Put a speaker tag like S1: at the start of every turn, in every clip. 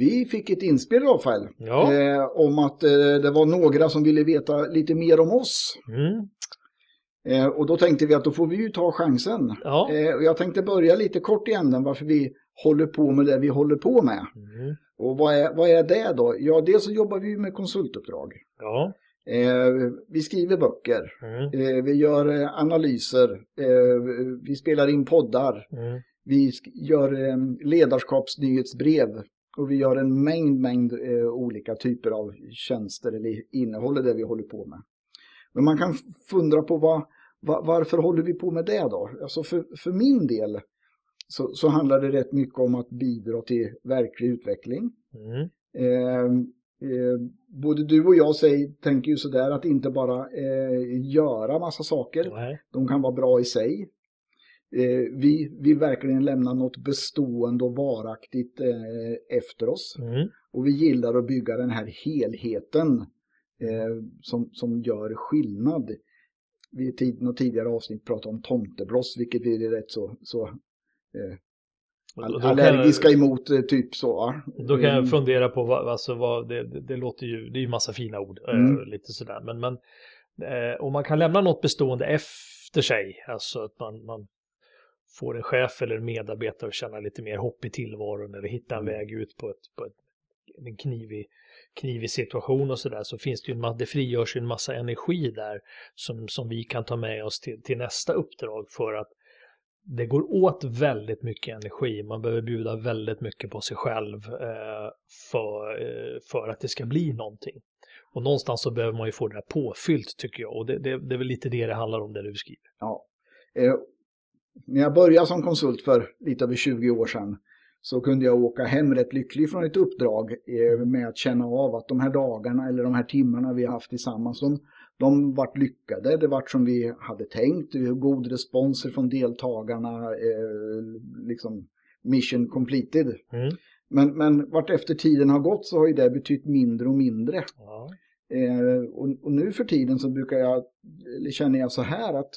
S1: Vi fick ett inspel Rafael.
S2: Ja.
S1: Eh, om att eh, det var några som ville veta lite mer om oss.
S2: Mm.
S1: Eh, och då tänkte vi att då får vi ju ta chansen.
S2: Ja.
S1: Eh, och jag tänkte börja lite kort i änden varför vi håller på med det vi håller på med.
S2: Mm.
S1: Och vad är, vad är det då? Ja, dels så jobbar vi med konsultuppdrag.
S2: Ja.
S1: Eh, vi skriver böcker.
S2: Mm.
S1: Eh, vi gör analyser. Vi spelar in poddar.
S2: Mm.
S1: Vi gör ledarskapsnyhetsbrev. Och vi gör en mängd, mängd eh, olika typer av tjänster eller innehåll i det vi håller på med. Men man kan fundera på vad, va- varför håller vi på med det då? Alltså för, för min del så, så handlar det rätt mycket om att bidra till verklig utveckling.
S2: Mm.
S1: Eh, eh, både du och jag säger, tänker ju sådär att inte bara eh, göra massa saker.
S2: Nej.
S1: De kan vara bra i sig. Eh, vi vill verkligen lämna något bestående och varaktigt eh, efter oss.
S2: Mm.
S1: Och vi gillar att bygga den här helheten eh, som, som gör skillnad. Vi i tid, något tidigare avsnitt pratade om tomtebloss, vilket vi är rätt så, så allergiska
S2: jag-
S1: emot, typ så.
S2: Då kan
S1: Mm.
S2: jag fundera på vad, alltså vad det, det, det låter ju, det är ju massa fina ord,
S1: Mm.
S2: lite sådär, men, men om man kan lämna något bestående efter sig, alltså att man, man får en chef eller en medarbetare att känna lite mer hopp i tillvaron eller hitta en
S1: Mm.
S2: väg ut på, ett, på ett, en knivig, knivig situation och sådär, så finns det ju en, ma- det frigörs ju en massa energi där som, som vi kan ta med oss till, till nästa uppdrag för att det går åt väldigt mycket energi. Man behöver bjuda väldigt mycket på sig själv eh, för, eh, för att det ska bli någonting. Och någonstans så behöver man ju få det här påfyllt tycker jag. Och det, det, det är väl lite det det handlar om det du skriver.
S1: Ja. Eh, när jag började som konsult för lite över 20 år sedan så kunde jag åka hem rätt lycklig från ett uppdrag eh, med att känna av att de här dagarna eller de här timmarna vi har haft tillsammans, de, de vart lyckade. Det vart som vi hade tänkt. Vi har god respons från deltagarna, eh, liksom mission completed.
S2: Mm.
S1: Men, men vart efter tiden har gått så har ju det betytt mindre och mindre.
S2: Ja.
S1: Eh, och, och nu för tiden så brukar jag, eller känner jag så här att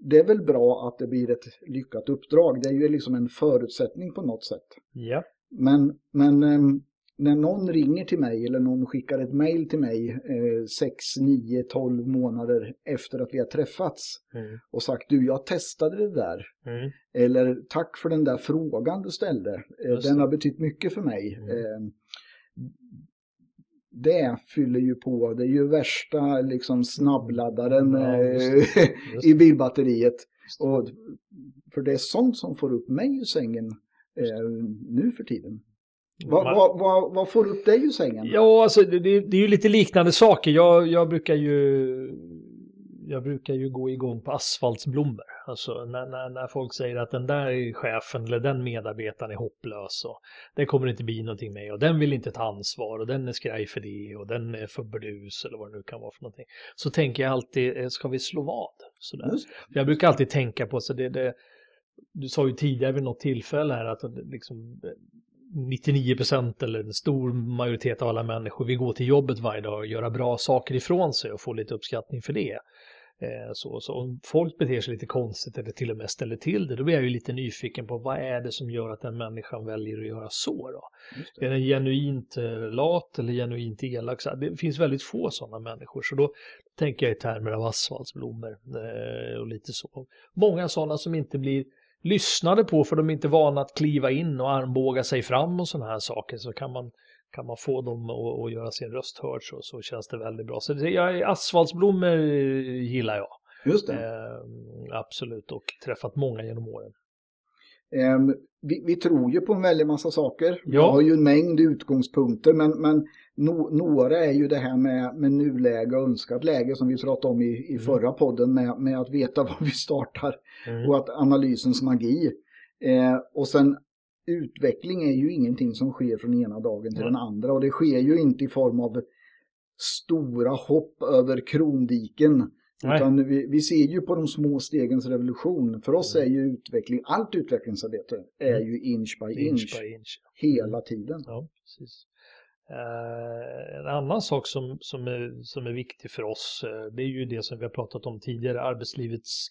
S1: det är väl bra att det blir ett lyckat uppdrag. Det är ju liksom en förutsättning på något sätt.
S2: ja.
S1: Men, men ehm, när någon ringer till mig eller någon skickar ett mail till mig eh, 6, 9, 12 månader efter att vi har träffats
S2: Mm.
S1: och sagt du jag testade det där.
S2: Mm.
S1: Eller tack för den där frågan du ställde. Eh, Den har betytt mycket för mig.
S2: Mm.
S1: Eh, Det fyller ju på, det är ju värsta liksom snabbladdaren
S2: Ja, just
S1: eh,
S2: Just
S1: i bilbatteriet. Och för det är sånt som får upp mig ur sängen eh, nu för tiden. Vad,
S2: Man-
S1: vad, vad, vad får upp dig ur sängen?
S2: Ja, alltså det, det, det är ju lite liknande saker. Jag, jag brukar ju jag brukar ju gå igång på asfaltsblommor. Alltså när, när, när folk säger att den där chefen eller den medarbetaren är hopplös och det kommer inte bli någonting med och den vill inte ta ansvar och den är skraj för det och den är för burdus eller vad det nu kan vara för någonting. Så tänker jag alltid, eh, ska vi slå vad? Sådär. Jag brukar alltid tänka på, så det, det, du sa ju tidigare vid något tillfälle här att liksom eh, 99 procent eller en stor majoritet av alla människor vill gå till jobbet varje dag och göra bra saker ifrån sig och få lite uppskattning för det. Eh, Så, så om folk beter sig lite konstigt eller till och med ställer till det, då blir jag ju lite nyfiken på vad är det som gör att den människan väljer att göra så då?
S1: Det.
S2: Är den genuint eh, lat eller genuint elak? Det finns väldigt få sådana människor, så då tänker jag i termer av asfaltsblommor eh, och lite så. Många sådana som inte blir lyssnade på för de är inte vana att kliva in och armbåga sig fram och sådana här saker så kan man, kan man få dem att, göra sin röst hörd så, så känns det väldigt bra. Så det, jag, asfaltsblommor eh, gillar jag.
S1: Just det.
S2: Eh, absolut och träffat många genom åren.
S1: Ehm, vi, vi tror ju på en väldig massa saker. Vi
S2: Ja.
S1: har ju en mängd utgångspunkter men, men no, några är ju det här med, med nuläge och önskat läge som vi pratade om i, i
S2: Mm.
S1: förra podden med, med att veta var vi startar
S2: Mm.
S1: och att analysens magi. Eh, och sen utveckling är ju ingenting som sker från ena dagen till
S2: Nej.
S1: den andra och det sker ju inte i form av stora hopp över krondiken.
S2: Nej.
S1: Utan vi, vi ser ju på de små stegens revolution. För oss är
S2: Mm.
S1: ju utveckling, allt utvecklingsarbete är ju inch by inch,
S2: Inch by inch.
S1: hela tiden.
S2: Ja, precis. Eh, en annan sak som, som, är, som är viktig för oss, eh, det är ju det som vi har pratat om tidigare, arbetslivets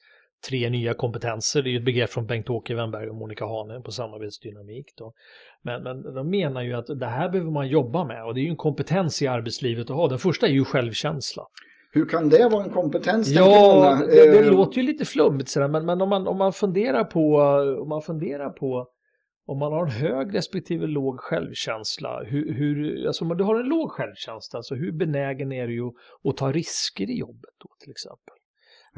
S2: tre nya kompetenser. Det är ju ett begrepp från Bengt-Åke Wennberg och Monica Hane på samarbetsdynamik. Då. Men, men de menar ju att det här behöver man jobba med och det är ju en kompetens i arbetslivet att ha. Den första är ju självkänsla.
S1: Hur kan det vara en kompetens?
S2: Ja, det, det, låter ju lite flummigt sådär, men, men om, man, om, man funderar på, om man funderar på om man har en hög respektive låg självkänsla, hur, hur, alltså om du har en låg självkänsla, alltså hur benägen är du att, att ta risker i jobbet då till exempel?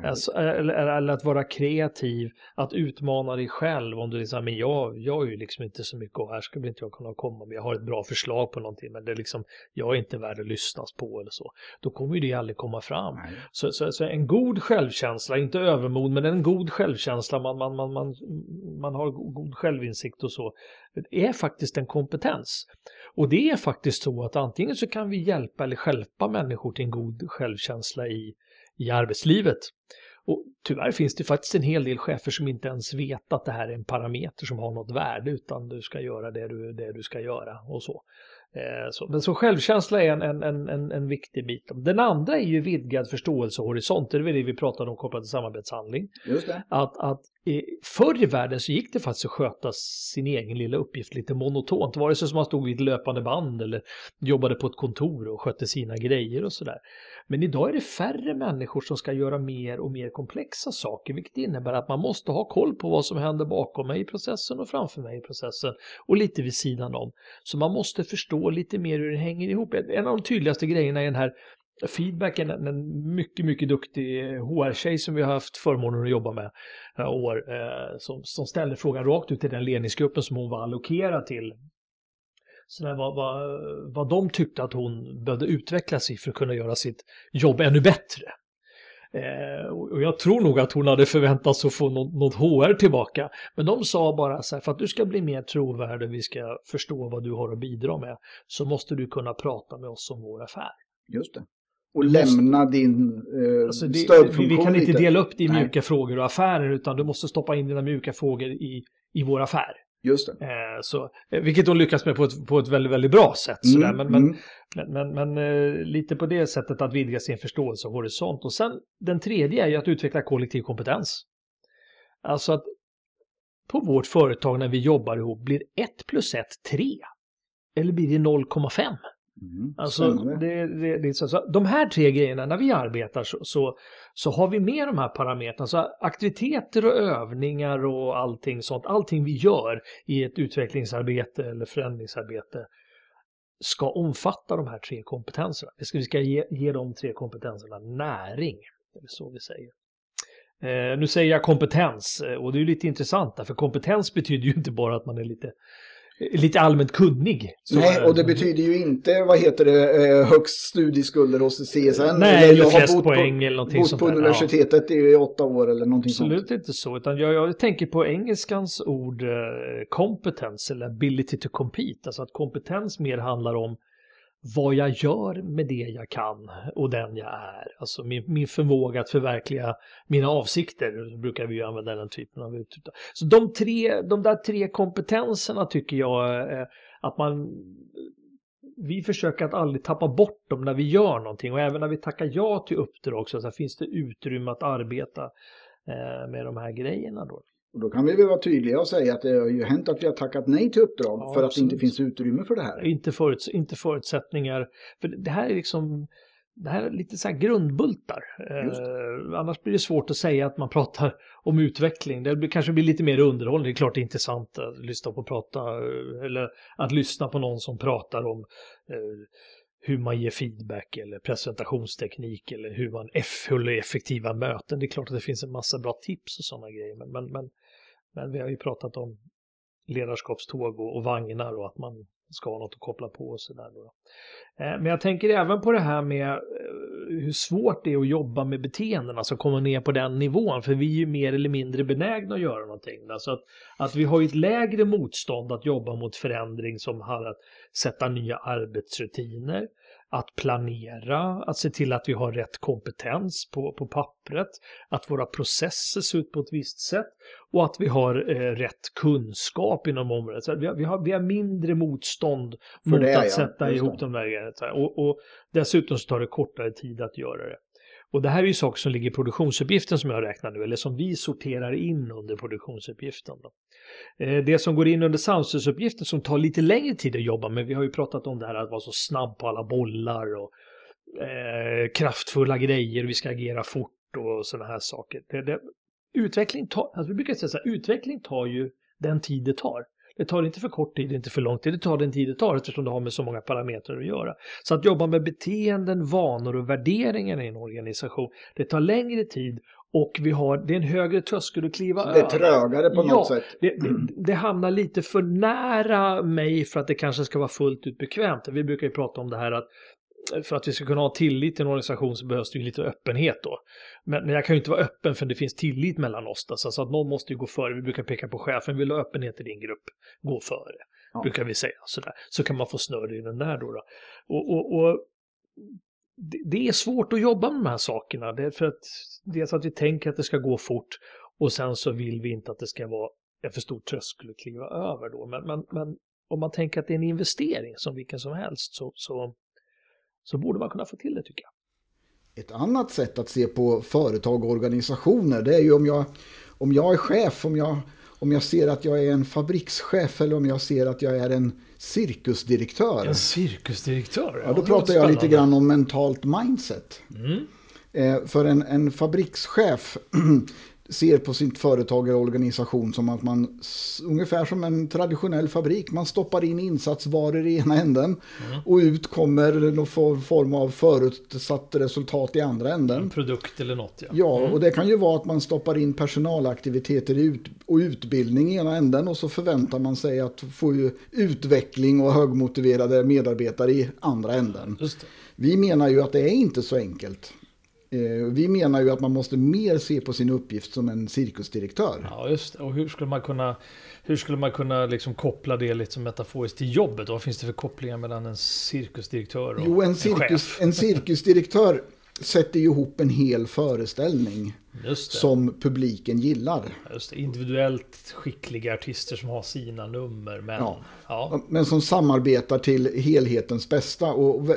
S2: Alltså, eller, eller, att vara kreativ, att utmana dig själv om du liksom, men jag, jag är ju liksom inte så mycket och här skulle inte jag kunna komma med, jag har ett bra förslag på någonting men det är liksom, jag är inte värd att lyssnas på eller så. Då kommer ju det aldrig komma fram. Så, så, så, en god självkänsla, inte övermod, men en god självkänsla, man, man, man, man, man har god självinsikt och så, är faktiskt en kompetens. Och det är faktiskt så att antingen så kan vi hjälpa eller skälpa människor till en god självkänsla i i arbetslivet. Och tyvärr finns det faktiskt en hel del chefer som inte ens vet att det här är en parameter som har något värde utan du ska göra det du, det du ska göra och så. Eh, så, men så självkänsla är en, en, en, en viktig bit. Den andra är ju vidgad förståelsehorisont. Det är det vi pratade om kopplat till samarbetshandling.
S1: Just det.
S2: Att, att förr i världen så gick det faktiskt att sköta sin egen lilla uppgift lite monotont. Vare sig som man stod vid ett löpande band eller jobbade på ett kontor och skötte sina grejer och sådär. Men idag är det färre människor som ska göra mer och mer komplexa saker, vilket innebär att man måste ha koll på vad som händer bakom mig i processen och framför mig i processen och lite vid sidan om. Så man måste förstå lite mer hur det hänger ihop. En av de tydligaste grejerna är den här feedbacken, en mycket, mycket duktig HR-tjej som vi har haft förmånen att jobba med några år, eh, som, som ställde frågan rakt ut till den ledningsgruppen som hon var allokerad till så där, vad, vad, vad de tyckte att hon behövde utvecklas i för att kunna göra sitt jobb ännu bättre. Eh, och jag tror nog att hon hade förväntat sig att få något, något HR tillbaka. Men de sa bara så här, för att du ska bli mer trovärdig och vi ska förstå vad du har att bidra med, så måste du kunna prata med oss om vår affär.
S1: Just det. Och lämna din eh,
S2: alltså det,
S1: stödfunktion
S2: Vi, vi kan inte dela upp det i mjuka frågor och affärer, utan du måste stoppa in dina mjuka frågor i, i vår affär.
S1: Just det.
S2: Eh, så, eh, vilket hon lyckas med på ett, på ett väldigt, väldigt bra sätt.
S1: Mm,
S2: Sådär. Men,
S1: mm.
S2: men, men, men, eh, lite på det sättet att vidga sin förståelse och horisont. Och sen den tredje är ju att utveckla kollektiv kompetens. Alltså att på vårt företag när vi jobbar ihop blir 1 plus 1 3. Eller blir det 0,5?
S1: Mm,
S2: Alltså, det, det, det, så, så, de här tre grejerna, när vi arbetar så, så, så har vi med de här parametrarna. Så aktiviteter och övningar och allting sånt, allting vi gör i ett utvecklingsarbete eller förändringsarbete ska omfatta de här tre kompetenserna. Vi ska, vi ska ge, ge de tre kompetenserna näring. Det är så vi säger. Eh, nu säger jag kompetens eh, och det är lite intressant där, för kompetens betyder ju inte bara att man är lite lite allmänt kunnig.
S1: Nej, och det betyder ju inte, vad heter det, eh, högst studieskulder hos CSN.
S2: Nej, eller
S1: har
S2: flest
S1: bott
S2: poäng
S1: på,
S2: eller någonting
S1: bott
S2: sånt
S1: på
S2: där, ja.
S1: universitetet i åtta år eller någonting
S2: Absolut
S1: sånt.
S2: inte så, utan jag, jag tänker på engelskans ord eh, competence eller ability to compete. Alltså att kompetens mer handlar om vad jag gör med det jag kan och den jag är. Alltså min, min förmåga att förverkliga mina avsikter, brukar vi ju använda den typen av uttryck. Så de, tre, de där tre kompetenserna tycker jag eh, att man vi försöker att aldrig tappa bort dem när vi gör någonting och även när vi tackar ja till uppdrag så, finns det utrymme att arbeta eh, med de här grejerna då.
S1: Och då kan vi väl vara tydliga och säga att det har ju hänt att vi har tackat nej till uppdrag
S2: Ja,
S1: för att det inte finns utrymme för det här.
S2: Inte, föruts inte förutsättningar, för det här är liksom det här är lite så här grundbultar. Eh, annars blir det svårt att säga att man pratar om utveckling. Det blir, kanske blir lite mer underhållning. Det är klart det är intressant att lyssna på prata eller att lyssna på någon som pratar om eh, hur man ger feedback eller presentationsteknik eller hur man håller effektiva möten. Det är klart att det finns en massa bra tips och sådana grejer. Men, men, men, men vi har ju pratat om ledarskapståg och, och vagnar och att man ska ha något att koppla på och sådär. Eh, Men jag tänker även på det här med eh, hur svårt det är att jobba med beteenden, alltså komma ner på den nivån, för vi är ju mer eller mindre benägna att göra någonting. Alltså att, att vi har ju ett lägre motstånd att jobba mot förändring som har att sätta nya arbetsrutiner, att planera, att se till att vi har rätt kompetens på, på pappret, att våra processer ser ut på ett visst sätt och att vi har eh, rätt kunskap inom området. Så vi, har, vi, har, vi har mindre motstånd
S1: För
S2: mot
S1: det,
S2: att
S1: ja.
S2: sätta
S1: Just
S2: ihop
S1: det.
S2: de där grejerna. Och, och dessutom så tar det kortare tid att göra det. Och det här är ju saker som ligger i produktionsuppgiften som jag räknar nu, eller som vi sorterar in under produktionsuppgiften. Då. Eh, det som går in under samhällsuppgiften som tar lite längre tid att jobba med, vi har ju pratat om det här att vara så snabb på alla bollar och eh, kraftfulla grejer, vi ska agera fort och sådana här saker. Det, det, utveckling tar, alltså vi brukar säga så här, utveckling tar ju den tid det tar. Det tar inte för kort tid, inte för lång tid, det tar den tid det tar eftersom det har med så många parametrar att göra. Så att jobba med beteenden, vanor och värderingar i en organisation, det tar längre tid och vi har, det är en högre tröskel att kliva över.
S1: Det är trögare på
S2: ja,
S1: något sätt.
S2: Det, det, det, hamnar lite för nära mig för att det kanske ska vara fullt ut bekvämt. Vi brukar ju prata om det här att för att vi ska kunna ha tillit till en organisation så behövs det ju lite öppenhet då. Men, men jag kan ju inte vara öppen för det finns tillit mellan oss. Då, så att någon måste ju gå före. Vi brukar peka på chefen, vill du ha öppenhet i din grupp, gå före. Ja. Brukar vi säga sådär. Så kan man få snurr i den där då. då. Och, och, och det, det, är svårt att jobba med de här sakerna. Det är för att dels att vi tänker att det ska gå fort och sen så vill vi inte att det ska vara en för stor tröskel att kliva över då. Men, men, men om man tänker att det är en investering som vilken som helst så, så så borde man kunna få till det tycker jag.
S1: Ett annat sätt att se på företag och organisationer det är ju om jag, om jag är chef, om jag, om jag ser att jag är en fabrikschef eller om jag ser att jag är en cirkusdirektör.
S2: En cirkusdirektör?
S1: Ja, då pratar jag lite grann om mentalt mindset. Mm. Eh, för en, en fabrikschef ser på sitt företag eller organisation som att man, ungefär som en traditionell fabrik, man stoppar in insatsvaror i ena änden mm. och ut kommer någon form av förutsatt resultat i andra änden.
S2: En produkt eller något ja.
S1: Ja, mm. och det kan ju vara att man stoppar in personalaktiviteter och utbildning i ena änden och så förväntar man sig att få utveckling och högmotiverade medarbetare i andra änden. Vi menar ju att det är inte så enkelt. Eh, vi menar ju att man måste mer se på sin uppgift som en cirkusdirektör.
S2: Ja, just det. Och hur skulle man kunna, hur skulle man kunna liksom koppla det lite som metaforiskt till jobbet? Vad finns det för kopplingar mellan en cirkusdirektör och jo, en, cirkus, en chef?
S1: En cirkusdirektör sätter ihop en hel föreställning som publiken gillar.
S2: Just det. Individuellt skickliga artister som har sina nummer. Men, ja.
S1: ja. men som samarbetar till helhetens bästa och,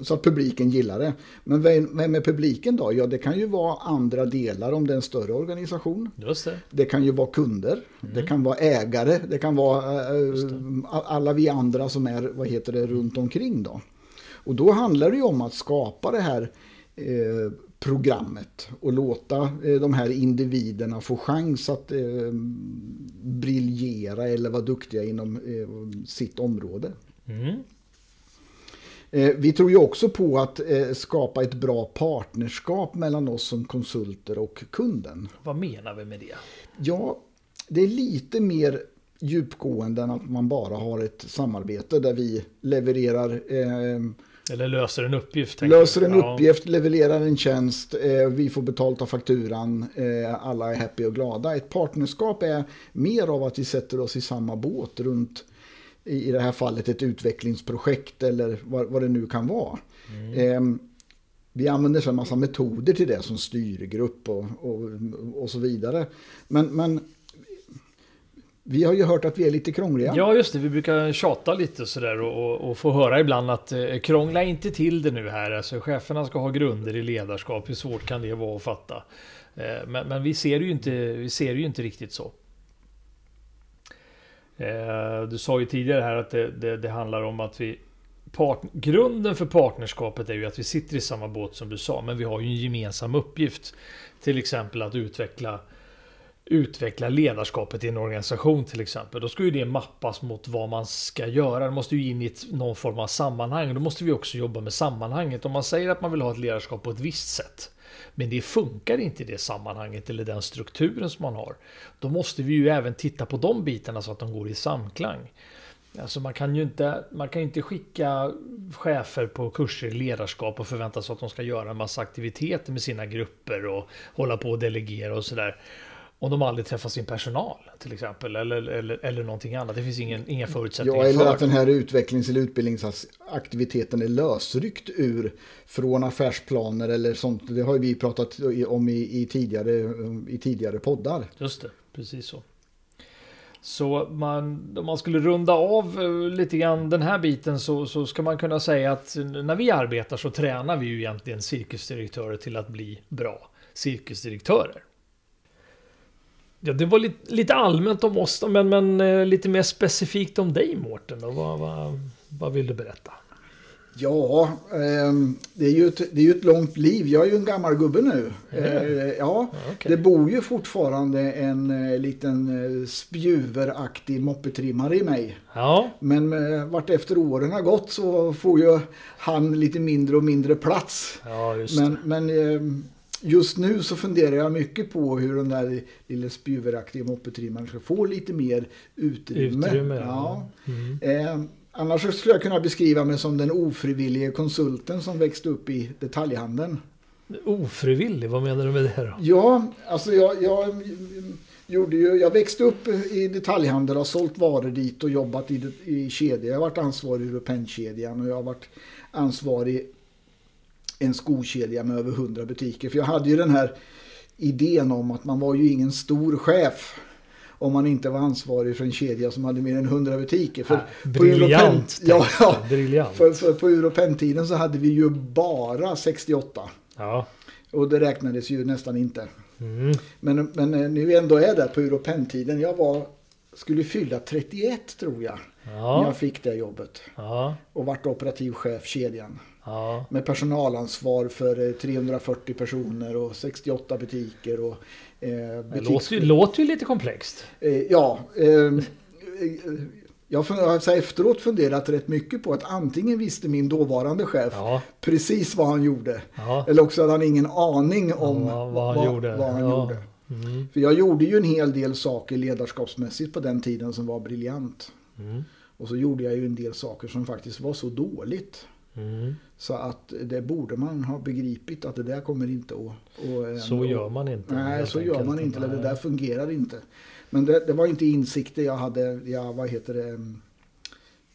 S1: så att publiken gillar det. Men vem är publiken då? Ja, det kan ju vara andra delar om det är en större organisation.
S2: Just det.
S1: det kan ju vara kunder, mm. det kan vara ägare, det kan vara äh, alla vi andra som är vad heter det, runt omkring. Då. Och då handlar det ju om att skapa det här eh, programmet och låta eh, de här individerna få chans att eh, briljera eller vara duktiga inom eh, sitt område. Mm. Vi tror ju också på att skapa ett bra partnerskap mellan oss som konsulter och kunden.
S2: Vad menar vi med det?
S1: Ja, det är lite mer djupgående än att man bara har ett samarbete där vi levererar eh,
S2: eller löser en uppgift.
S1: Löser en ja. uppgift, levererar en tjänst, eh, vi får betalt av fakturan, eh, alla är happy och glada. Ett partnerskap är mer av att vi sätter oss i samma båt runt, i, i det här fallet ett utvecklingsprojekt eller vad, vad det nu kan vara. Mm. Eh, vi använder så en massa metoder till det som styrgrupp och, och, och så vidare. Men, men vi har ju hört att vi är lite krångliga.
S2: Ja, just det. Vi brukar tjata lite sådär och, och, och få höra ibland att eh, krångla inte till det nu här. Alltså, cheferna ska ha grunder i ledarskap. Hur svårt kan det vara att fatta? Eh, men, men, vi ser ju inte, vi ser ju inte riktigt så. Eh, du sa ju tidigare här att det, det, det handlar om att vi part, grunden för partnerskapet är ju att vi sitter i samma båt som du sa, men vi har ju en gemensam uppgift. Till exempel att utveckla utveckla ledarskapet i en organisation till exempel. Då ska ju det mappas mot vad man ska göra. Det måste ju in i ett, någon form av sammanhang. Då måste vi också jobba med sammanhanget. Om man säger att man vill ha ett ledarskap på ett visst sätt. Men det funkar inte i det sammanhanget eller den strukturen som man har. Då måste vi ju även titta på de bitarna så att de går i samklang. Alltså man kan ju inte, man kan inte skicka chefer på kurser i ledarskap och förvänta sig att de ska göra en massa aktiviteter med sina grupper och hålla på och delegera och sådär. Om de aldrig träffar sin personal till exempel eller, eller, eller någonting annat. Det finns ingen, inga förutsättningar
S1: Ja, eller för. att den här utvecklings eller utbildningsaktiviteten är lösryckt ur från affärsplaner eller sånt. Det har vi pratat om i, i, tidigare, i tidigare poddar.
S2: Just det, precis så. Så man, om man skulle runda av eh, lite grann den här biten så, så ska man kunna säga att när vi arbetar så tränar vi ju egentligen cirkusdirektörer till att bli bra cirkusdirektörer. Ja, det var lite, lite allmänt om oss men, men eh, lite mer specifikt om dig Mårten. Vad, vad, vad vill du berätta?
S1: Ja, eh, det, är ju ett, det är ju ett långt liv. Jag är ju en gammal gubbe nu. Eh, ja,
S2: okej.
S1: det bor ju fortfarande en eh, liten eh, spjuveraktig moppetrimmare i mig.
S2: Ja,
S1: Men eh, vart efter åren har gått så får ju han lite mindre och mindre plats.
S2: ja
S1: Men, men eh, just nu så funderar jag mycket på hur den där lilla spjuveraktiga moppetrimmaren ska få lite mer utrymme.
S2: Utrymme,
S1: ja.
S2: ja. Mm.
S1: Eh, annars skulle jag kunna beskriva mig som den ofrivillige konsulten som växte upp i detaljhandeln.
S2: Ofrivillig, vad menar du med det då?
S1: Ja, alltså jag, jag gjorde ju, jag växte upp i detaljhandel, har sålt varor dit och jobbat i, i kedja. Jag har varit ansvarig i Europenkedjan och jag har varit ansvarig en skokedja med över 100 butiker. För jag hade ju den här idén om att man var ju ingen stor chef om man inte var ansvarig för en kedja som hade mer än 100 butiker. För
S2: Ja,
S1: på Europen-
S2: briljant.
S1: Ja,
S2: tänkte
S1: ja.
S2: Briljant.
S1: För, för på Europentiden så hade vi ju bara 68.
S2: Ja.
S1: Och det räknades ju nästan inte.
S2: Mm.
S1: Men, men eh, nu ändå är där på Europentiden. Jag var, skulle fylla 31 tror jag. När
S2: Ja.
S1: jag fick det jobbet.
S2: Ja.
S1: Och vart operativ chef kedjan.
S2: Ja.
S1: Med personalansvar för eh, 340 personer och 68 butiker. Och, eh,
S2: Det
S1: butiks-
S2: låter, ju- låter ju lite komplext.
S1: Eh, ja, eh, eh, jag har efteråt funderat rätt mycket på att antingen visste min dåvarande chef
S2: Ja.
S1: precis vad han gjorde.
S2: Ja.
S1: Eller också hade han ingen aning om
S2: Ja, vad han gjorde.
S1: Vad han gjorde.
S2: Mm.
S1: För jag gjorde ju en hel del saker ledarskapsmässigt på den tiden som var briljant.
S2: Mm.
S1: Och så gjorde jag ju en del saker som faktiskt var så dåligt.
S2: Mm.
S1: Så att det borde man ha begripit att det där kommer inte att... Och, eh,
S2: Så gör man inte.
S1: Nej, så gör man inte. Eller det där fungerar inte. Men det, det var inte insikter jag hade, ja, vad heter det,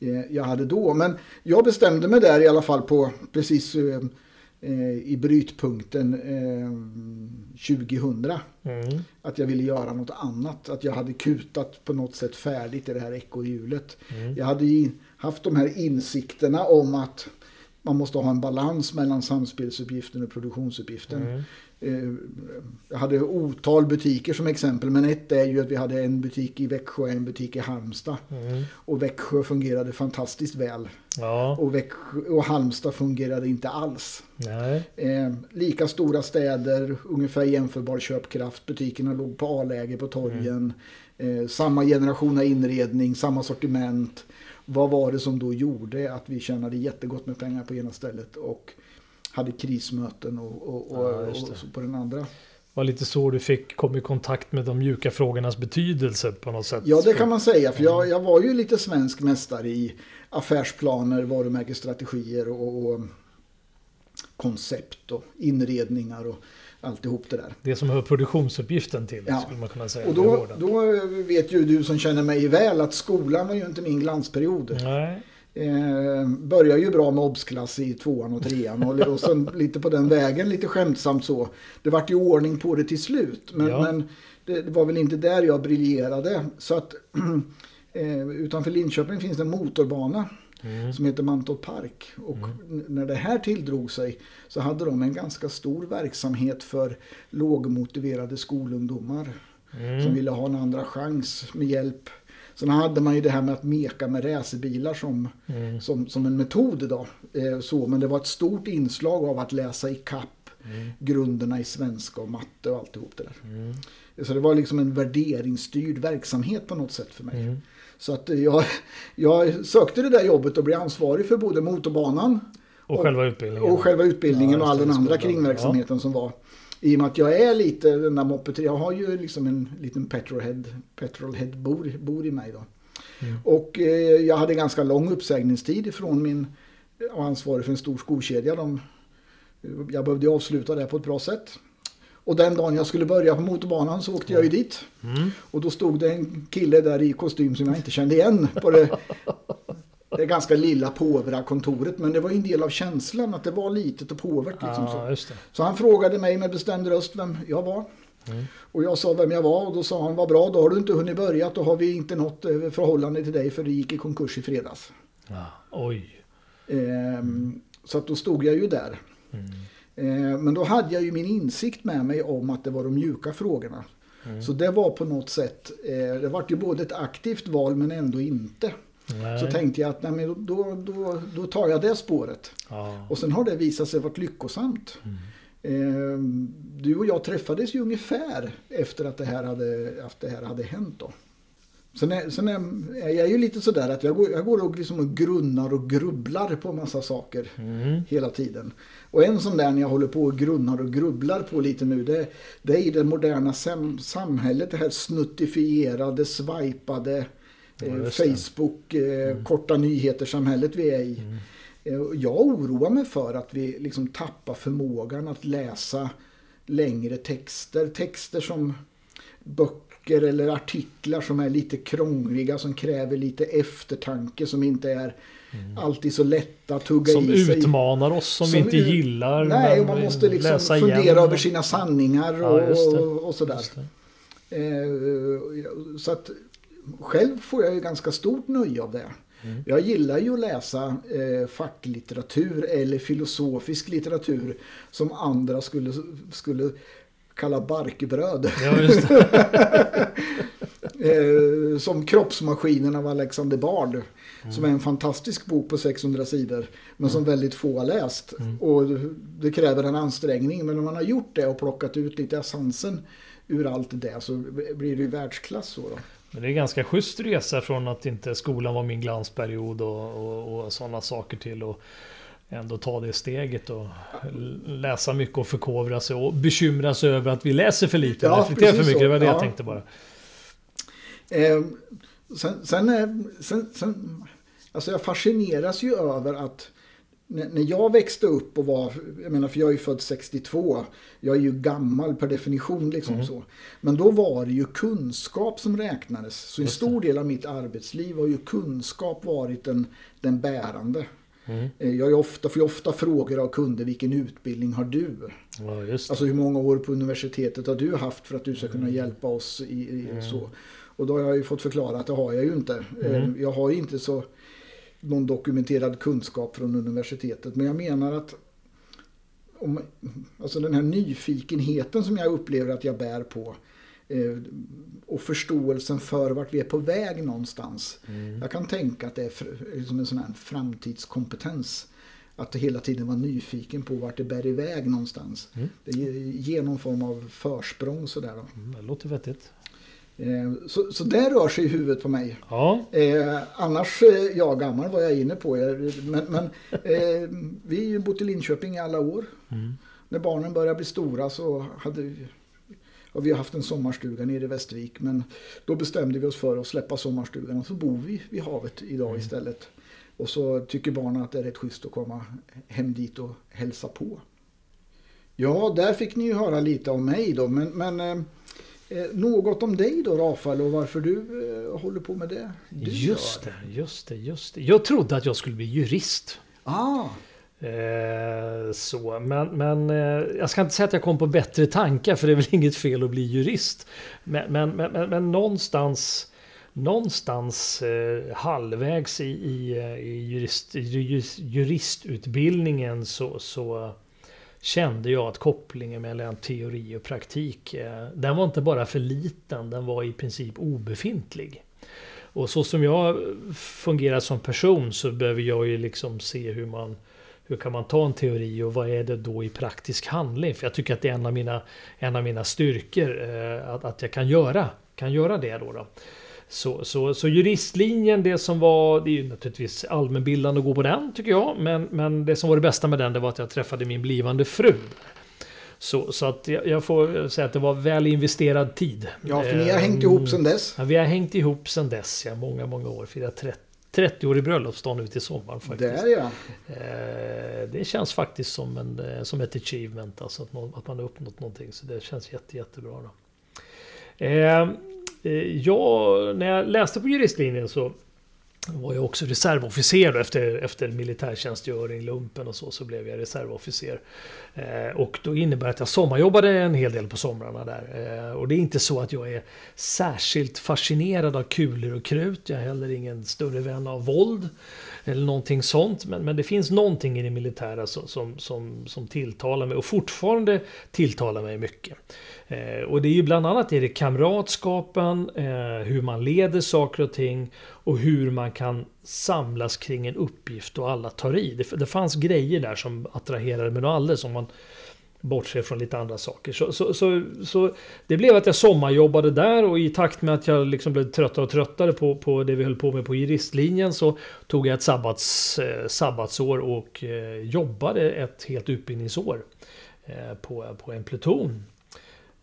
S1: eh, jag hade då. Men jag bestämde mig där i alla fall på precis eh, i brytpunkten eh, 2000.
S2: Mm.
S1: Att jag ville göra något annat. Att jag hade kutat på något sätt färdigt i det här ekorrhjulet.
S2: Mm.
S1: Jag hade ju haft de här insikterna om att man måste ha en balans mellan samspelsuppgiften och produktionsuppgiften.
S2: Mm.
S1: Eh, Jag hade otal butiker som exempel, men ett är ju att vi hade en butik i Växjö och en butik i Halmstad.
S2: Mm.
S1: Och Växjö fungerade fantastiskt väl.
S2: Ja.
S1: Och, Växjö, och Halmstad fungerade inte alls. Eh, lika stora städer, ungefär jämförbar köpkraft. Butikerna låg på A-läge på torgen. Eh, samma generation av inredning, samma sortiment. Vad var det som då gjorde att vi tjänade jättegott med pengar på ena stället och hade krismöten och, och, och,
S2: Ja, det.
S1: och så på den andra?
S2: var lite så du fick komma i kontakt med de mjuka frågornas betydelse på något sätt.
S1: Ja, det kan man säga. För jag, jag var ju lite svensk mästare i affärsplaner, varumärkesstrategier och, och koncept och inredningar och alltihop det där.
S2: Det som hör produktionsuppgiften till,
S1: Ja.
S2: skulle man kunna säga.
S1: Och då, då vet ju du som känner mig väl att skolan var ju inte min glansperiod.
S2: Nej.
S1: Eh, började ju bra med obsklass i tvåan och trean och, och sen lite på den vägen, lite skämtsamt så. Det vart ju ordning på det till slut. Men,
S2: Ja.
S1: men det, det var väl inte där jag briljerade. Så att eh, utanför Linköping finns det en motorbana
S2: Mm.
S1: som heter Mantorp Park. Och n- när det här tilldrog sig så hade de en ganska stor verksamhet för lågmotiverade skolungdomar som
S2: Mm.
S1: ville ha en andra chans med hjälp. Sen hade man ju det här med att meka med racerbilar som,
S2: Mm.
S1: som, som en metod idag. Eh, så, men det var ett stort inslag av att läsa i kapp
S2: Mm.
S1: grunderna i svenska och matte och alltihop det där.
S2: Mm.
S1: Så det var liksom en värderingsstyrd verksamhet på något sätt för mig.
S2: Mm.
S1: Så att jag, jag sökte det där jobbet och blev ansvarig för både motorbanan
S2: Och, själva utbildningen.
S1: och själva utbildningen
S2: Ja,
S1: och all den andra kringverksamheten som var. I och med att jag är lite den där moppet, jag har ju liksom en liten petrolhead, petrolhead bor, bor i mig då.
S2: Mm.
S1: Och eh, jag hade ganska lång uppsägningstid ifrån min ansvarig för en stor skokedja. De, jag behövde avsluta det på ett bra sätt. Och den dagen jag skulle börja på motorbanan så åkte jag ju dit.
S2: Mm.
S1: Och då stod det en kille där i kostym som jag inte kände igen på det, det ganska lilla påvra kontoret. Men det var ju en del av känslan att det var litet och påvert. Liksom
S2: Ja,
S1: så. så han frågade mig med bestämd röst vem jag var. Mm. Och jag sa vem jag var och då sa han vad bra, då har du inte hunnit börja, då har vi inte något eh, förhållande till dig för det gick i konkurs i fredags.
S2: Ja, oj.
S1: Ehm, så att då stod jag ju där. Mm. Ehm, men då hade jag ju min insikt med mig om att det var de mjuka frågorna. Mm. Så det var på något sätt, eh, det var ju både ett aktivt val men ändå inte. Nej. Så tänkte jag att nej, men då, då, då tar jag det spåret. Ja. Och sen har det visat sig vara lyckosamt. Mm. Eh, du och jag träffades ju ungefär efter att det här hade, att det här hade hänt. Då. Sen är, sen är, jag ju lite sådär att jag går, jag går och, liksom och grunnar och grubblar på massa saker mm. hela tiden. Och en sån där när jag håller på och grunnar och grubblar på lite nu det, det är i det moderna sam, samhället, det här snuttifierade, swipade ja, eh, Facebook, eh, mm. korta nyheter-samhället vi är i. Mm. Eh, jag oroar mig för att vi liksom tappar förmågan att läsa längre texter. Texter som böcker eller artiklar som är lite krångliga, som kräver lite eftertanke, som inte är mm. alltid så lätta att tugga
S2: som
S1: i
S2: sig. Som utmanar oss, som, som vi inte gillar.
S1: Nej, och man måste liksom fundera igen. över sina sanningar och, ja, och sådär. Eh, så att själv får jag ju ganska stort nöje av det. Mm. Jag gillar ju att läsa eh, facklitteratur eller filosofisk litteratur som andra skulle, skulle kalla barkbröd. Ja, eh, som Kroppsmaskinen av Alexander Bard. Mm. Som är en fantastisk bok på 600 sidor. Men som mm. väldigt få har läst. Mm. Och det kräver en ansträngning. Men om man har gjort det och plockat ut lite essensen ur allt det så blir det ju världsklass. Så då.
S2: Men det är ganska schysst resa från att inte skolan var min glansperiod och, och, och sådana saker till att ändå ta det steget och läsa mycket och förkovra sig och bekymra sig över att vi läser för lite
S1: ja,
S2: reflekterar för mycket. Det var det ja. jag tänkte bara.
S1: Eh, sen, sen, sen, sen, alltså jag fascineras ju över att när jag växte upp och var, jag menar för jag är ju född 62, jag är ju gammal per definition liksom mm. så. Men då var det ju kunskap som räknades. Så en stor del av mitt arbetsliv har ju kunskap varit den, den bärande. Mm. Eh, jag ofta, får ofta frågor av kunder, vilken utbildning har du? Ja, alltså hur många år på universitetet har du haft för att du ska kunna mm. hjälpa oss i, i mm. så. Och då har jag ju fått förklara att det har jag ju inte. Eh, mm. Jag har ju inte så någon dokumenterad kunskap från universitetet. Men jag menar att om, alltså den här nyfikenheten som jag upplever att jag bär på och förståelsen för vart vi är på väg någonstans. Mm. Jag kan tänka att det är för, som en sån här framtidskompetens. Att hela tiden vara nyfiken på vart det bär iväg någonstans. Mm. Det ger någon form av försprång sådär. Då.
S2: Mm, det låter vettigt.
S1: Eh, så, så det rör sig i huvudet på mig.
S2: Ja.
S1: Eh, annars, eh, ja gammal var jag inne på. Men, men eh, vi har ju bott i Linköping i alla år. Mm. När barnen började bli stora så hade vi, ja, vi har haft en sommarstuga nere i Västervik. Men då bestämde vi oss för att släppa sommarstugan och så bor vi vid havet idag mm. istället. Och så tycker barnen att det är rätt schysst att komma hem dit och hälsa på. Ja, där fick ni ju höra lite om mig då. Men, men eh, Eh, något om dig då Rafael och varför du eh, håller på med det
S2: du Just gör. det, just det, just det. Jag trodde att jag skulle bli jurist.
S1: Ah.
S2: Eh, så, men, men eh, jag ska inte säga att jag kom på bättre tankar för det är väl inget fel att bli jurist. Men, men, men, men, men någonstans, någonstans eh, halvvägs i, i, eh, i jurist, juristutbildningen så, så kände jag att kopplingen mellan teori och praktik, eh, den var inte bara för liten, den var i princip obefintlig. Och så som jag fungerar som person så behöver jag ju liksom se hur man hur kan man ta en teori och vad är det då i praktisk handling? För jag tycker att det är en av mina, en av mina styrkor eh, att, att jag kan göra, kan göra det då. då. Så, så, så juristlinjen, det som var, det är ju naturligtvis allmänbildande att gå på den tycker jag. Men, men det som var det bästa med den, det var att jag träffade min blivande fru. Så, så att jag, jag får säga att det var väl investerad tid.
S1: Ja, för ni har hängt ihop sedan dess.
S2: Ja, vi har hängt ihop sedan dess, ja. Många, många år. Firat 30, 30 år i bröllopsdag nu till sommaren faktiskt.
S1: Där ja.
S2: Eh, det känns faktiskt som, en, eh, som ett achievement, alltså att, man, att man har uppnått någonting. Så det känns jätte, jättebra. Då. Eh, jag, när jag läste på juristlinjen så var jag också reservofficer efter, efter militärtjänstgöring, lumpen och så, så blev jag reservofficer. Eh, och då innebär det att jag sommarjobbade en hel del på somrarna där. Eh, och det är inte så att jag är särskilt fascinerad av kulor och krut. Jag är heller ingen större vän av våld eller någonting sånt. Men, men det finns någonting i det militära som, som, som, som tilltalar mig och fortfarande tilltalar mig mycket. Eh, och det är ju bland annat är det kamratskapen, eh, hur man leder saker och ting och hur man kan samlas kring en uppgift och alla tar i. Det, det fanns grejer där som attraherade mig alldeles om man bortser från lite andra saker. Så, så, så, så, det blev att jag sommarjobbade där och i takt med att jag liksom blev tröttare och tröttare på, på det vi höll på med på juristlinjen så tog jag ett sabbats, eh, sabbatsår och eh, jobbade ett helt utbildningsår eh, på, på en pluton.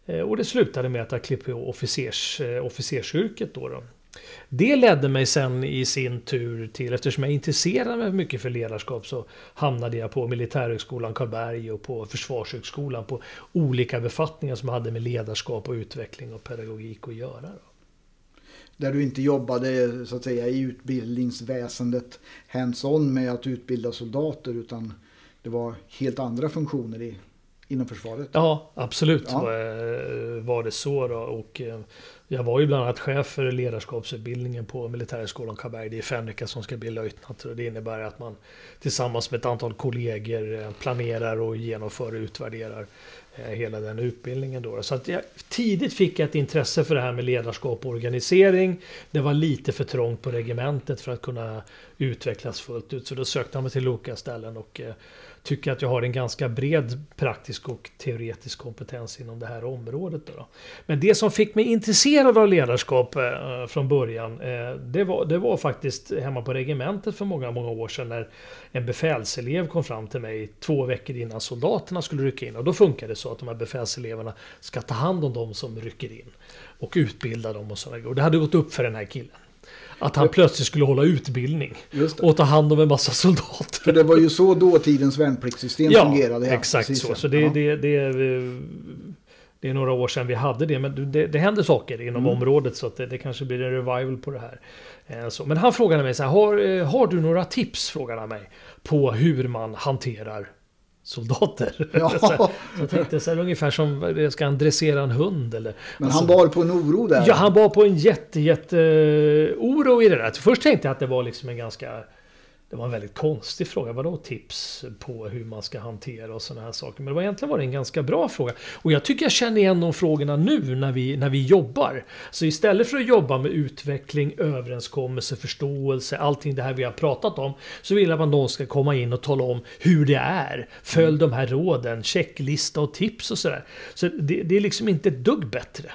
S2: Eh, och det slutade med att jag klippte på officers, eh, officersyrket då. då. Det ledde mig sen i sin tur till, eftersom jag intresserade mig mycket för ledarskap, så hamnade jag på Militärhögskolan Karlberg och på Försvarshögskolan på olika befattningar som hade med ledarskap och utveckling och pedagogik att göra. Då.
S1: Där du inte jobbade så att säga i utbildningsväsendet hands-on med att utbilda soldater utan det var helt andra funktioner i, inom försvaret?
S2: Ja, absolut ja. var det så. Då. Och eh, jag var ju bland annat chef för ledarskapsutbildningen på Militärhögskolan Karlberg. Är Fänrika som ska bli löjtnant. Det innebär att man tillsammans med ett antal kollegor eh, planerar och genomför och utvärderar eh, hela den utbildningen. Då. Så att jag, tidigt fick jag ett intresse för det här med ledarskap och organisering. Det var lite för trångt på regementet för att kunna utvecklas fullt ut. Så då sökte jag mig till olika ställen och tycker att jag har en ganska bred praktisk och teoretisk kompetens inom det här området. Då. Men det som fick mig intresserad av ledarskap eh, från början, eh, det, var, det var faktiskt hemma på regementet för många, många år sedan när en befälselev kom fram till mig två veckor innan soldaterna skulle rycka in. Och då funkar det så att de här befälseleverna ska ta hand om de som rycker in och utbilda dem och sådär. Och det hade gått upp för den här killen. Att han plötsligt skulle hålla utbildning. Och ta hand om en massa soldater.
S1: För det var ju så dåtidens värnpliktssystem
S2: ja,
S1: fungerade.
S2: Ja, exakt så. Så det, ja. det, det, det, är några år sedan vi hade det. Men det, det händer saker inom mm. området. Så att det, det, kanske blir en revival på det här. Eh, så, men han frågade mig så här. Har, eh, har du några tips? Frågade han mig. På hur man hanterar soldater. Ja. så, jag tänkte så här, ungefär som ska han dressera en hund eller?
S1: Men alltså, han bar på en oro där?
S2: Ja, han bar på en jätte, jätte oro i det där. Först tänkte jag att det var liksom en ganska det var en väldigt konstig fråga. Vadå tips på hur man ska hantera och sådana här saker? Men det var egentligen var det en ganska bra fråga. Och jag tycker jag känner igen de frågorna nu när vi, när vi jobbar. Så istället för att jobba med utveckling, överenskommelse, förståelse, allting det här vi har pratat om. Så vill jag att någon ska komma in och tala om hur det är. Följ de här råden, checklista och tips och sådär. Så det, det är liksom inte ett dugg bättre.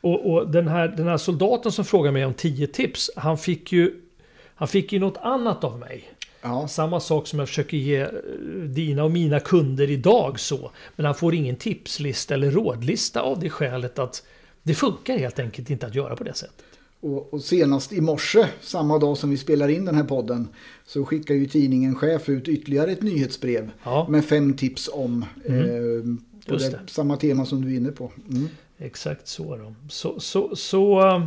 S2: Och, och, den, här, den här soldaten som frågade mig om 10 tips, han fick ju han fick ju något annat av mig. Ja. Samma sak som jag försöker ge eh, dina och mina kunder idag så. Men han får ingen tipslista eller rådlista av det skälet att det funkar helt enkelt inte att göra på det sättet.
S1: Och, och, senast i morse, samma dag som vi spelar in den här podden, så skickar ju tidningen Chef ut ytterligare ett nyhetsbrev ja. med fem tips om mm. eh, på det, det. samma tema som du är inne på. Mm.
S2: Exakt så. Då. Så, så, så Eh,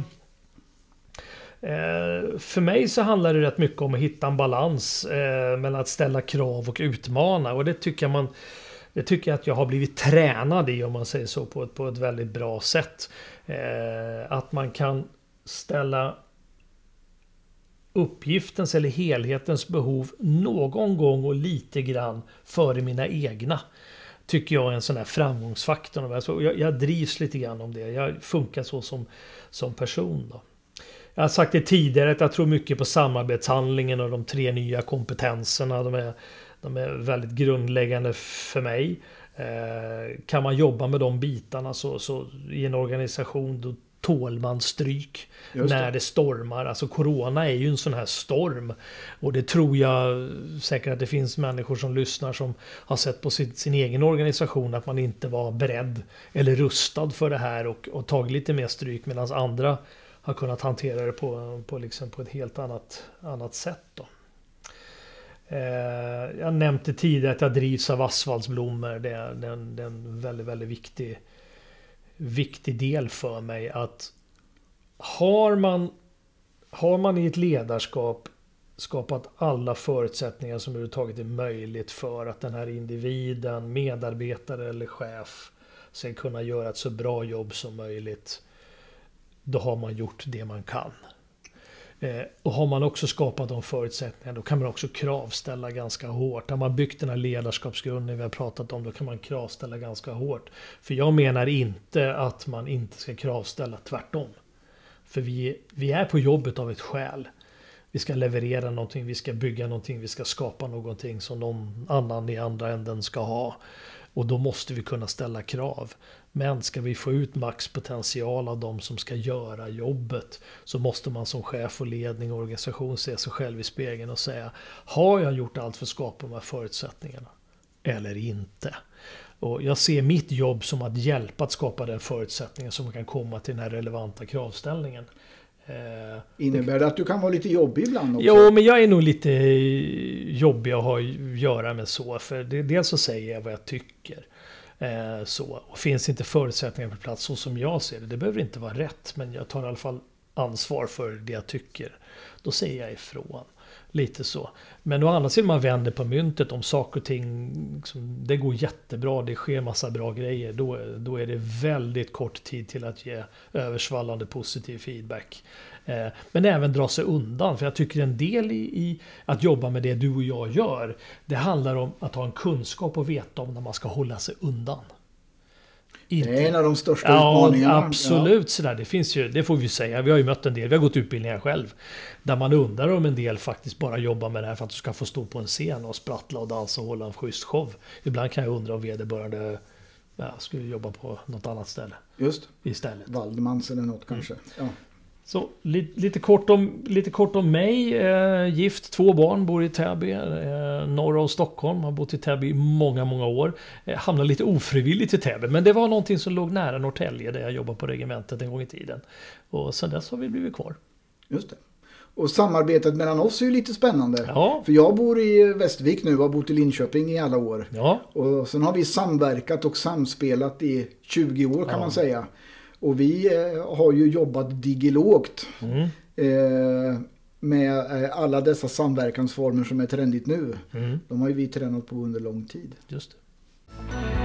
S2: Eh, för mig så handlar det rätt mycket om att hitta en balans eh, mellan att ställa krav och utmana. Och det tycker jag man det tycker jag att jag har blivit tränad i om man säger så på ett, på ett väldigt bra sätt. Eh, att man kan ställa uppgiftens eller helhetens behov någon gång och lite grann före mina egna. Tycker jag är en sån här framgångsfaktor. Jag, jag drivs lite grann om det. Jag funkar så som, som person. Då. Jag har sagt det tidigare att jag tror mycket på samarbetshandlingen och de tre nya kompetenserna. De är, de är väldigt grundläggande för mig. Eh, kan man jobba med de bitarna så, så i en organisation då tål man stryk det. när det stormar. Alltså corona är ju en sån här storm. Och det tror jag säkert att det finns människor som lyssnar som har sett på sin, sin egen organisation att man inte var beredd eller rustad för det här och, och tagit lite mer stryk medan andra har kunnat hantera det på, på, liksom på ett helt annat, annat sätt. Då. Eh, jag nämnde tidigare att jag drivs av asfaltsblommor. Det är, det, är en, det är en väldigt, väldigt viktig, viktig del för mig. att Har man har man i ett ledarskap skapat alla förutsättningar som överhuvudtaget är möjligt för att den här individen, medarbetare eller chef ska kunna göra ett så bra jobb som möjligt. Då har man gjort det man kan. Eh, och har man också skapat de förutsättningarna då kan man också kravställa ganska hårt. Har man byggt den här ledarskapsgrunden vi har pratat om då kan man kravställa ganska hårt. För jag menar inte att man inte ska kravställa, tvärtom. För vi, vi är på jobbet av ett skäl. Vi ska leverera någonting, vi ska bygga någonting, vi ska skapa någonting som någon annan i andra änden ska ha. Och då måste vi kunna ställa krav. Men ska vi få ut maxpotential av de som ska göra jobbet så måste man som chef och ledning och organisation se sig själv i spegeln och säga Har jag gjort allt för att skapa de här förutsättningarna? Eller inte? Och jag ser mitt jobb som att hjälpa att skapa den förutsättningen som kan komma till den här relevanta kravställningen.
S1: Eh, Innebär det att du kan vara lite jobbig ibland också?
S2: Jo, men jag är nog lite jobbig att ha att göra med så. För det, dels så säger jag vad jag tycker. Eh, så. Och finns inte förutsättningar på plats så som jag ser det, det behöver inte vara rätt, men jag tar i alla fall ansvar för det jag tycker. Då säger jag ifrån. Lite så. Men å andra sidan man vänder på myntet om saker och ting, liksom, det går jättebra, det sker massa bra grejer. Då, då är det väldigt kort tid till att ge översvallande positiv feedback. Eh, men även dra sig undan, för jag tycker en del i, i, att jobba med det du och jag gör, det handlar om att ha en kunskap och veta om när man ska hålla sig undan.
S1: Inte. Det är en av de största ja, utmaningarna.
S2: Absolut, ja. sådär. Det finns ju, det får vi säga. Vi har ju mött en del, vi har gått utbildningar själv. Där man undrar om en del faktiskt bara jobbar med det här för att du ska få stå på en scen och sprattla och dansa och hålla en schysst show. Ibland kan jag undra om vederbörande ja, skulle jobba på något annat ställe.
S1: Just.
S2: Istället.
S1: Valdemans eller något kanske. Mm. Ja.
S2: Så lite, kort om, lite kort om mig. Eh, gift, två barn, bor i Täby, eh, norra om Stockholm. Har bott i Täby i många, många år. Eh, hamnade lite ofrivilligt i Täby, men det var någonting som låg nära Norrtälje där jag jobbade på regementet en gång i tiden. Och sen dess har vi blivit kvar.
S1: Just det. Och samarbetet mellan oss är ju lite spännande. Ja. För jag bor i Västervik nu och har bott i Linköping i alla år. Ja. Och sen har vi samverkat och samspelat i 20 år kan ja. man säga. Och vi eh, har ju jobbat digilogt. Mm. Eh, med eh, alla dessa samverkansformer som är trendigt nu. Mm. De har ju vi tränat på under lång tid.
S2: Just det.